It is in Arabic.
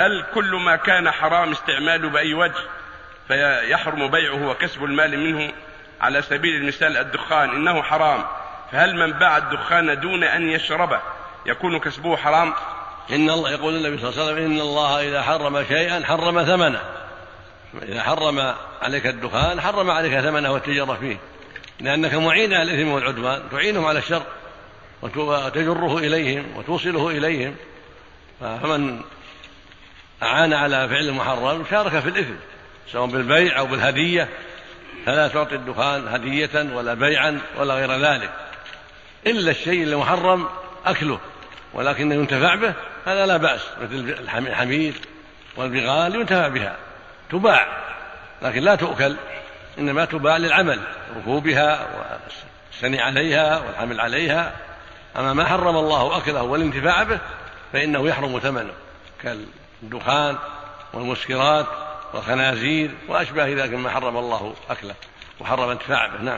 هل كل ما كان حرام استعماله بأي وجه فيحرم بيعه وكسب المال منه على سبيل المثال الدخان إنه حرام. فهل من باع الدخان دون أن يشربه يكون كسبه حرام؟ إن الله يقول النبي صلى الله عليه وسلم إن الله إذا حرم شيئا حرم ثمنه. إذا حرم عليك الدخان حرم عليك ثمنه والتجارة فيه. لأنك معين على الإثم والعدوان تعينهم على الشر وتجره إليهم وتوصله إليهم. فمن أعان على فعل المحرم شارك في الإثم سواء بالبيع أو بالهدية. فلا تعطي الدخان هدية ولا بيعا ولا غير ذلك. إلا الشيء المحرم أكله ولكنه ينتفع به هذا لا بأس مثل الحمير والبغال ينتفع بها تباع لكن لا تؤكل إنما تباع للعمل ركوبها والسني عليها والحمل عليها. أما ما حرم الله أكله والانتفاع به فإنه يحرم ثمنه كالدخان والمسكرات والخنازير وأشباه ذلك مما حرم الله أكله وحرم انتفاع به نعم.